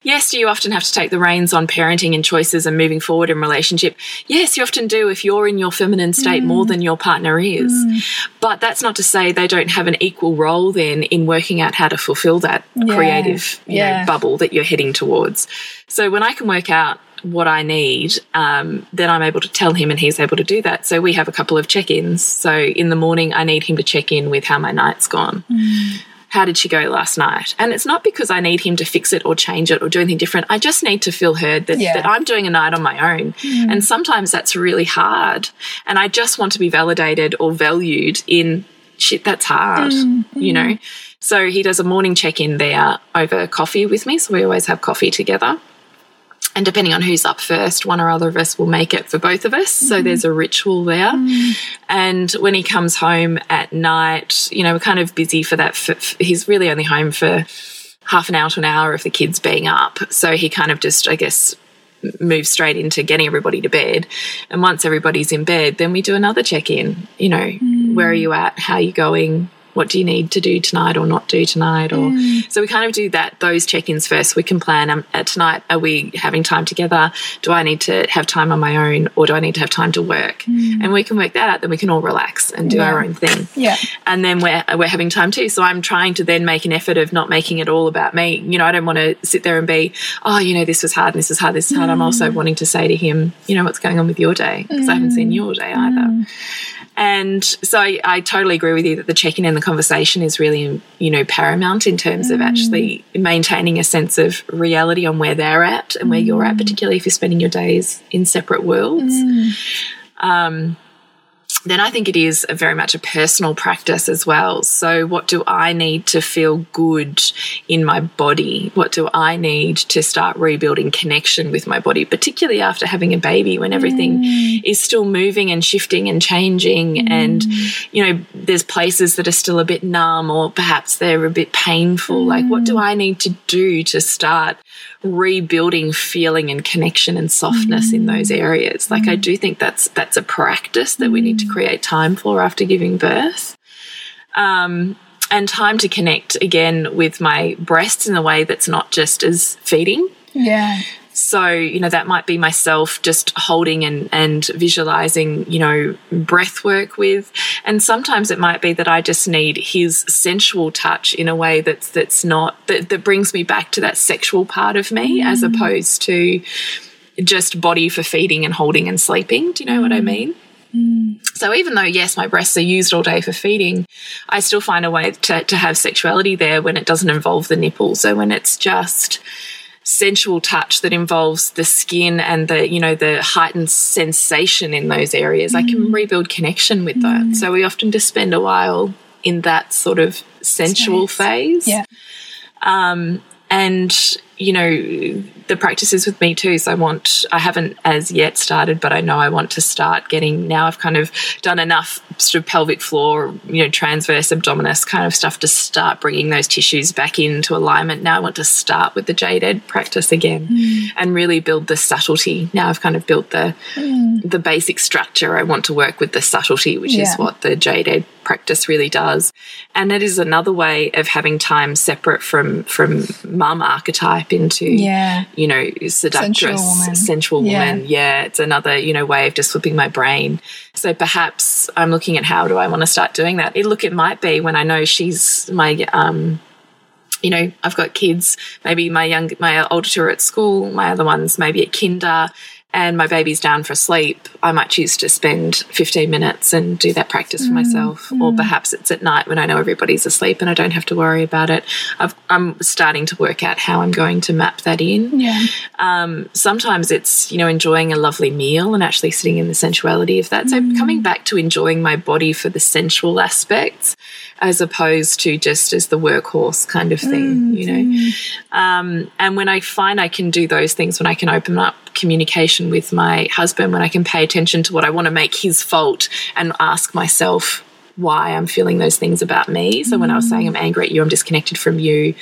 yes, do you often have to take the reins on parenting and choices and moving forward in relationship? Yes, you often do if you're in your feminine state mm. more than your partner is. Mm. But that's not to say they don't have an equal role then in working out how to fulfill that Yeah. creative you Yeah. know, bubble that you're heading towards. So, when I can work out what I need, um, then I'm able to tell him and he's able to do that. So, we have a couple of check ins. So, in the morning, I need him to check in with how my night's gone mm. How did she go last night? And it's not because I need him to fix it or change it or do anything different. I just need to feel heard that, Yeah. that I'm doing a night on my own. Mm. And sometimes that's really hard. And I just want to be validated or valued in shit, that's hard, mm, you mm. know? So he does a morning check in there over coffee with me. So we always have coffee together. And depending on who's up first, one or other of us will make it for both of us. So mm-hmm. there's a ritual there. Mm. And when he comes home at night, you know, we're kind of busy for that. he's really only home for half an hour to an hour of the kids being up. So he kind of just, I guess, moves straight into getting everybody to bed. And once everybody's in bed, then we do another check in. You know, mm. where are you at? How are you going? What do you need to do tonight or not do tonight? Or so we kind of do that those check ins first. We can plan um, uh, tonight. Are we having time together? Do I need to have time on my own, or do I need to have time to work? And we can work that out. Then we can all relax and do our own thing Yeah. and then we're we're having time too. So I'm trying to then make an effort of not making it all about me. You know, I don't want to sit there and be, oh, you know, this was hard, and this is hard, this is hard. I'm also wanting to say to him, you know, what's going on with your day because I haven't seen your day either. And so I, I totally agree with you that the check-in and the conversation is really, you know, paramount in terms of actually mm. maintaining a sense of reality on where they're at and where you're at, mm. particularly if you're spending your days in separate worlds mm. um, then I think it is a very much a personal practice as well. So, what do I need to feel good in my body? What do I need to start rebuilding connection with my body, particularly after having a baby when everything mm. is still moving and shifting and changing? Mm. And, you know, there's places that are still a bit numb or perhaps they're a bit painful. Like, what do mm. I need to do to start? Rebuilding feeling and connection and softness in those mm. areas. Like i do mm. think that's that's a practice that we need to mm. create time for after giving birth. Um and time to connect again with my breasts in a way that's not just as feeding. Yeah. So you know that might be myself just holding and and visualizing you know breath work with. And sometimes it might be that i just need his sensual touch in a way that's that's not that, that brings me back to that sexual part of me as mm. opposed to just body for feeding and holding and sleeping. Do you know what i mm. mean? Mm. So even though yes my breasts are used all day for feeding i still find a way to, to have sexuality there when it doesn't involve the nipple so when it's just sensual touch that involves the skin and the you know the heightened sensation in those areas i can mm. rebuild connection with that mm. so we often just spend a while in that sort of sensual Space. phase Yeah. Um, and you know the practices with me too. So I want, I haven't as yet started, but I know I want to start getting, now I've kind of done enough sort of pelvic floor, you know, transverse abdominis kind of stuff to start bringing those tissues back into alignment. Now I want to start with the jade egg practice again mm. and really build the subtlety. Now I've kind of built the, mm. the basic structure. I want to work with the subtlety, which yeah. is what the jade egg practice really does. And it is another way of having time separate from from mum archetype into yeah. you know, seductress, sensual woman. Sensual woman. Yeah. yeah. It's another, you know, way of just flipping my brain. So perhaps I'm looking at how do I want to start doing that. It, look, it might be when I know she's my um you know, I've got kids, maybe my young, my older two are at school, my other ones maybe at kinder, and my baby's down for sleep, I might choose to spend 15 minutes and do that practice for myself. Mm. Or perhaps it's at night when I know everybody's asleep and I don't have to worry about it. i am starting to work out how I'm going to map that in. Yeah. Um, sometimes it's, you know, enjoying a lovely meal and actually sitting in the sensuality of that. So mm. coming back to enjoying my body for the sensual aspects as opposed to just as the workhorse kind of thing, mm, you know. Mm. Um, and when I find I can do those things, when I can open up communication with my husband, when I can pay attention to what I want to make his fault and ask myself why I'm feeling those things about me. So mm. when I was saying I'm angry at you, I'm disconnected from you.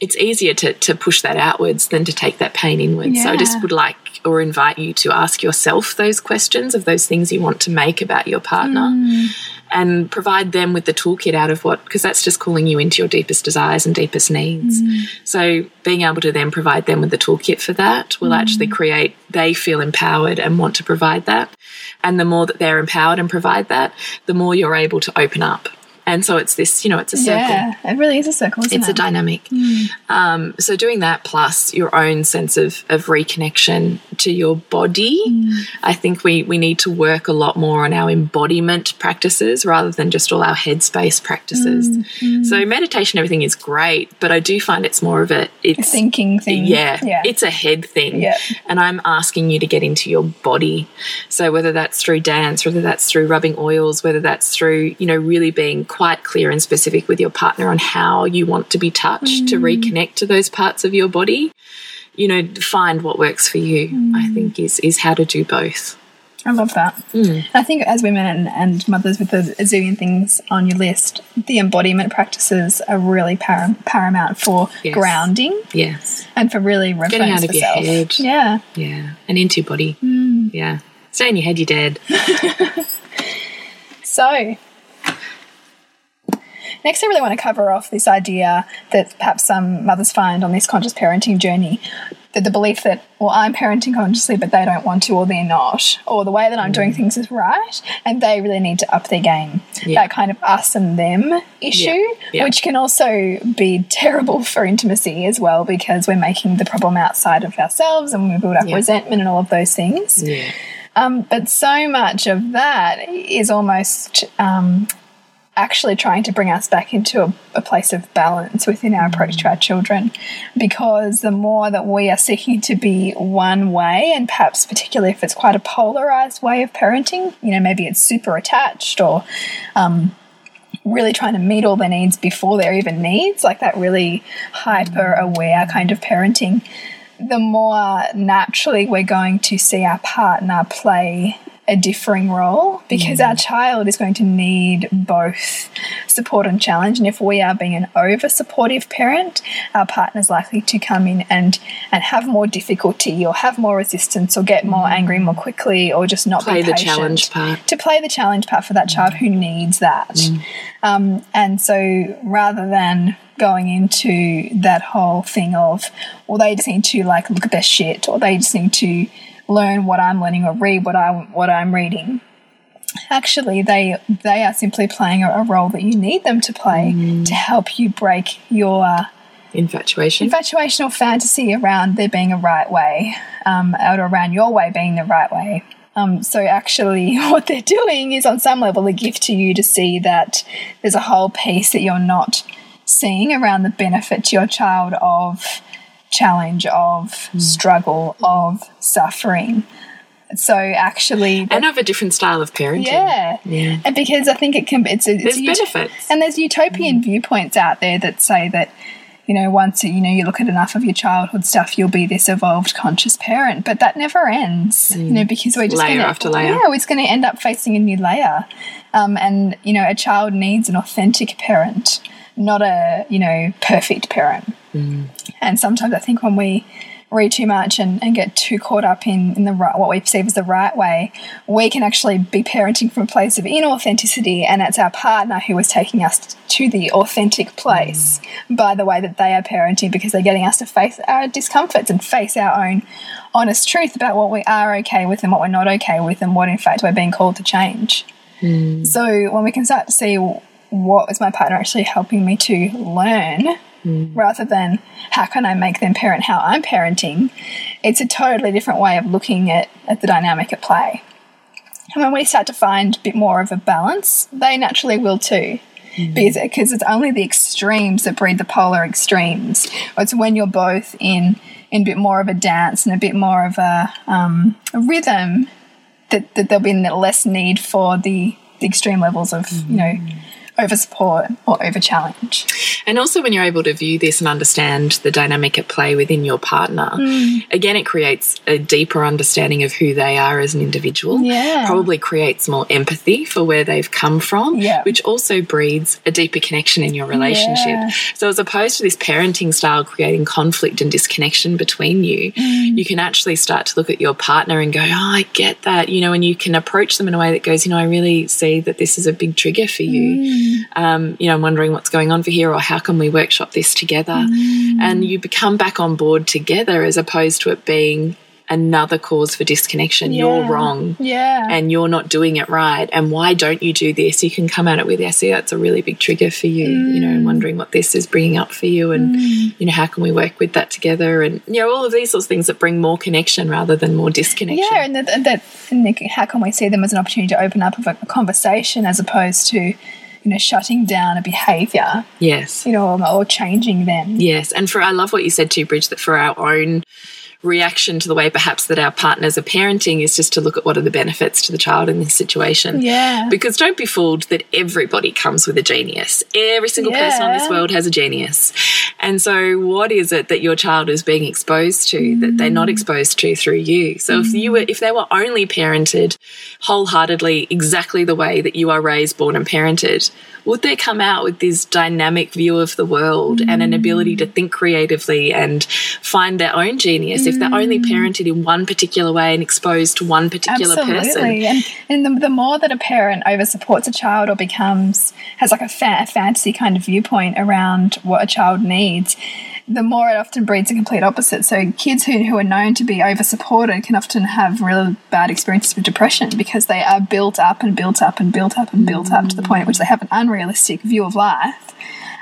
It's easier to, to push that outwards than to take that pain inwards. Yeah. So I just would like or invite you to ask yourself those questions of those things you want to make about your partner. Mm and provide them with the toolkit out of what, because that's just calling you into your deepest desires and deepest needs. Mm. So being able to then provide them with the toolkit for that will mm. actually create, they feel empowered and want to provide that. And the more that they're empowered and provide that, the more you're able to open up and so it's this, you know, it's a circle. Yeah, it really is a circle. it's it? a dynamic. Mm. Um, so doing that plus your own sense of, of reconnection to your body, mm. I think we we need to work a lot more on our embodiment practices rather than just all our headspace practices. Mm. So meditation, everything is great, but I do find it's more of a it's a thinking thing. Yeah, yeah, it's a head thing. Yeah. and I'm asking you to get into your body. So whether that's through dance, whether that's through rubbing oils, whether that's through you know really being quite clear and specific with your partner on how you want to be touched mm. to reconnect to those parts of your body. You know, find what works for you, mm. I think is is how to do both. I love that. Mm. I think as women and, and, mothers with the zillion things on your list, the embodiment practices are really par paramount for yes. grounding. Yes. And for really getting out of your head. Yeah. Yeah. And into your body. Mm. Yeah. Stay in your head, you're dead. so, Next, I really want to cover off this idea that perhaps some mothers find on this conscious parenting journey that the belief that, well, I'm parenting consciously, but they don't want to, or they're not, or the way that I'm mm. doing things is right, and they really need to up their game. Yeah. That kind of us and them issue, yeah. Yeah. which can also be terrible for intimacy as well, because we're making the problem outside of ourselves and we build up resentment and all of those things. Um, but so much of that is almost um, actually trying to bring us back into a, a, place of balance within our approach to our children. Because the more that we are seeking to be one way, and perhaps particularly if it's quite a polarized way of parenting, you know, maybe it's super attached or um, really trying to meet all their needs before they're even needs, like that really hyper aware kind of parenting. The more naturally we're going to see our partner play a differing role because mm. our child is going to need both support and challenge. And if we are being an over supportive parent, our partner is likely to come in and, and have more difficulty or have more resistance or get more angry more quickly or just not play be the challenge part. To play the challenge part for that child who needs that. Mm. Um, and so rather than going into that whole thing of, well, they just need to like look at their shit or they just need to learn what I'm learning or read what I what I'm reading. Actually, they they are simply playing a, a role that you need them to play mm. to help you break your infatuation, infatuation or fantasy around there being a right way, um, or around your way being the right way. Um, so actually, what they're doing is on some level a gift to you to see that there's a whole piece that you're not seeing around the benefit to your child of challenge of mm. struggle of suffering so actually and of a different style of parenting yeah yeah and because i think it can it's, a, there's benefits and there's utopian mm. viewpoints out there that say that you know, once you know you look at enough of your childhood stuff, you'll be this evolved conscious parent. But that never ends, you know, because we're just Layer gonna, after layer. Yeah, we're just going to end up facing a new layer. Um, and you know, a child needs an authentic parent, not a you know perfect parent. Mm. And sometimes I think when we read too much and, and get too caught up in, in the right, what we perceive as the right way, we can actually be parenting from a place of inauthenticity, and it's our partner who is taking us to the authentic place mm. by the way that they are parenting because they're getting us to face our discomforts and face our own honest truth about what we are okay with and what we're not okay with, and what in fact we're being called to change. Mm. So when we can start to see what is my partner actually helping me to learn mm. rather than how can I make them parent how I'm parenting, it's a totally different way of looking at, at the dynamic at play. And when we start to find a bit more of a balance, they naturally will too. Mm. Because, because it's only the extremes that breed the polar extremes. It's when you're both in in a bit more of a dance and a bit more of a, um, a rhythm that, that there'll be less need for the, the extreme levels of you know mm. Over support or over challenge. And also, when you're able to view this and understand the dynamic at play within your partner, again, it creates a deeper understanding of who they are as an individual. Yeah. Probably creates more empathy for where they've come from, Yeah. which also breeds a deeper connection in your relationship. Yeah. So, as opposed to this parenting style creating conflict and disconnection between you, Mm. you can actually start to look at your partner and go, Oh, I get that, you know, and you can approach them in a way that goes, You know, I really see that this is a big trigger for you Mm. Um, you know, I'm wondering what's going on for here, or how can we workshop this together? Mm. And you become back on board together as opposed to it being another cause for disconnection. You're wrong. Yeah. And you're not doing it right. And why don't you do this? You can come at it with, I see that's a really big trigger for you, you know, Mm. and wondering what this is bringing up for you. And, you know, how can we work with that together? And, you know, all of these sorts of things that bring more connection rather than more disconnection. yeah, and that, that and how can we see them as an opportunity to open up a conversation as opposed to, you know, shutting down a behaviour, Yes. you know, or, or changing them. Yes, and for I love what you said too, Bridge. That for our own reaction to the way perhaps that our partners are parenting is just to look at what are the benefits to the child in this situation. Yeah. Because don't be fooled that everybody comes with a genius. Every single person on this world has a genius. And so what is it that your child is being exposed to that they're not mm. exposed to through you? So if you were if they were only parented wholeheartedly exactly the way that you are raised, born and parented, would they come out with this dynamic view of the world and an ability to mm. think creatively and find their own genius if they're only mm. parented in one particular way and exposed to one particular person? Absolutely, and and the, the more that a parent over supports a child or becomes has like a, fa fantasy kind of viewpoint around what a child needs, the more it often breeds a complete opposite. So kids who, who are known to be over supported can often have really bad experiences with depression because they are built up and built up and built up and built up to the point at which they have an unrealistic view of life.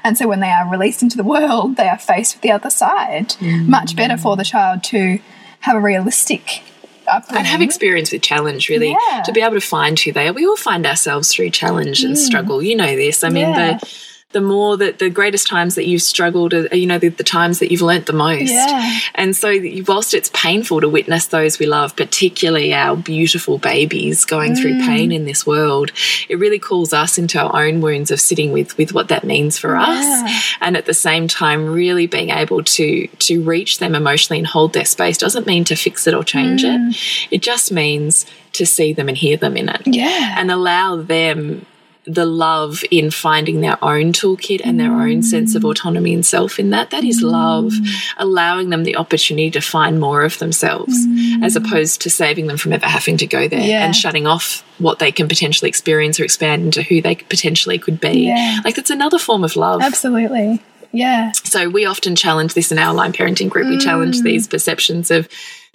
And so when they are released into the world, they are faced with the other side. Much better for the child to have a realistic upbringing. and have experience with challenge really Yeah. to be able to find who they are we all find ourselves through challenge and struggle you know this i mean Mm. Yeah. the the more that the greatest times that you've struggled are you know the, the times that you've learnt the most Yeah. and so whilst it's painful to witness those we love particularly our beautiful babies going Mm. through pain in this world it really calls us into our own wounds of sitting with with what that means for Yeah. us and at the same time really being able to to reach them emotionally and hold their space doesn't mean to fix it or change Mm. it it just means to see them and hear them in it Yeah. and allow them the love in finding their own toolkit and their own sense of autonomy and self in that that is love allowing them the opportunity to find more of themselves as mm. opposed to saving them from ever having to go there Yeah. and shutting off what they can potentially experience or expand into who they potentially could be Yeah. like that's another form of love Absolutely. Yeah. so we often challenge this in aligned parenting group. We challenge mm. these perceptions of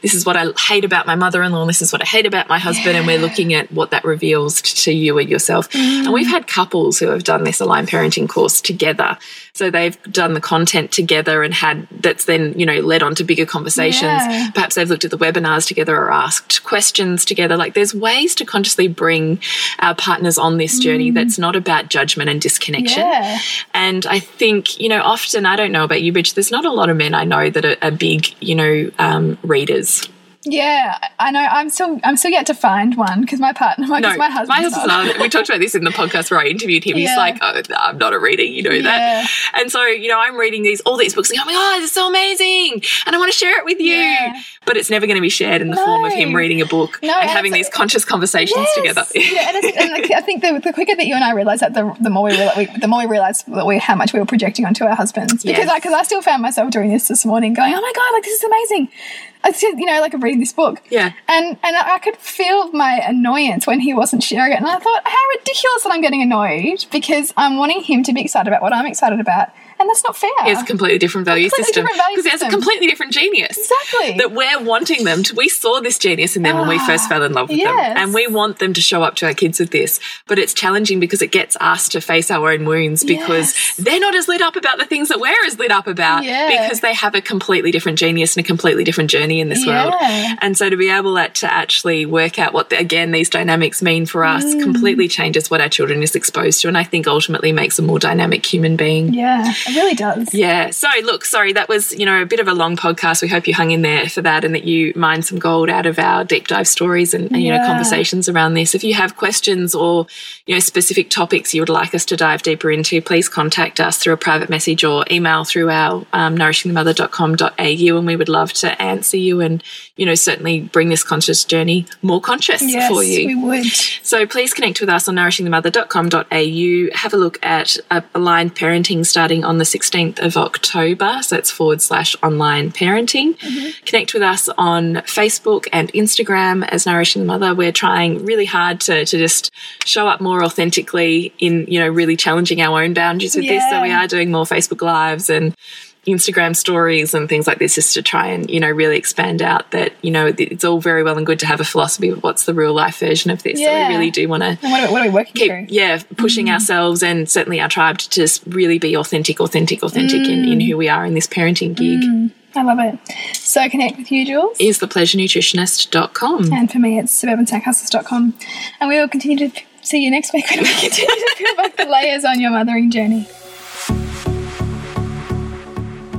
this is what I hate about my mother in law, and this is what I hate about my husband, and we're looking at what that reveals to you or yourself. And we've mm. had couples who have done this aligned Parenting course together. So they've done the content together and had that's then, you know, led on to bigger conversations. Yeah. Perhaps they've looked at the webinars together or asked questions together. Like there's ways to consciously bring our partners on this journey that's not about judgment and disconnection. Yeah. And I think, you know, often, I don't know about you, Rich, there's not a lot of men I know that are, are big, you know, um, readers. Yeah, I know. I'm still I'm still yet to find one because my partner, my, No, my husband, my husband's not. We talked about this in the podcast where I interviewed him. He's like, "Oh, I'm not a reader, you know that." And so, you know, I'm reading these all these books, and I'm like, "Oh, this is so amazing," and I want to share it with you. Yeah. But it's never going to be shared in the form of him reading a book No, and and having these conscious conversations together. yeah, and, it's, and like, I think the, the quicker that you and I realize that, the, the more we, realize, we the more we realize that we how much we were projecting onto our husbands. Because Yes. I, cause I still found myself doing this this morning, going, "Oh my god, like this is amazing." I just, you know, like I'm reading this book. Yeah. And and I could feel my annoyance when he wasn't sharing it, and I thought, how ridiculous that I'm getting annoyed because I'm wanting him to be excited about what I'm excited about, and that's not fair. A completely different value Completely system different value because he has a completely different genius. Exactly. That we're wanting them to. We saw this genius in them when we first fell in love with them, Ah, and we want them to show up to our kids with this. But it's challenging because it gets us to face our own wounds because Yes. they're not as lit up about the things that we're as lit up about Yeah. because they have a completely different genius and a completely different journey in this world. Yeah. And so to be able that, to actually work out what the, again these dynamics mean for us Mm. completely changes what our children is exposed to, and I think ultimately makes a more dynamic human being. yeah, it really does. Yeah. So, look, sorry, that was, you know, a bit of a long podcast. We hope you hung in there for that and that you mined some gold out of our deep dive stories and, and, you know, conversations around this. If you have questions or, you know, specific topics you would like us to dive deeper into, please contact us through a private message or email through our um, nourishingthemother.com.au and we would love to answer you and, you know, certainly bring this conscious journey more conscious Yes, for you. Yes, we would. So please connect with us on nourishingthemother.com.au. Have a look at uh, aligned parenting starting on the 16th of October. So it's forward slash online parenting. Mm-hmm. Connect with us on Facebook and Instagram as Nourishing the Mother. We're trying really hard to, to just show up more authentically in, you know, really challenging our own boundaries with this. So we are doing more Facebook Lives and Instagram stories and things like this just to try and, you know, really expand out that, you know, it's all very well and good to have a philosophy of what's the real life version of this. So Yeah. we really do want to what are, what are we working keep, through? yeah, pushing mm. ourselves and certainly our tribe to just really be authentic, authentic, authentic in, in mm. who we are in this parenting gig mm. I love it. So connect with you, Jules. is thepleasurenutritionist.com. And for me, it's suburbansandcastles.com. And we will continue to see you next week when we continue to peel back the layers on your mothering journey.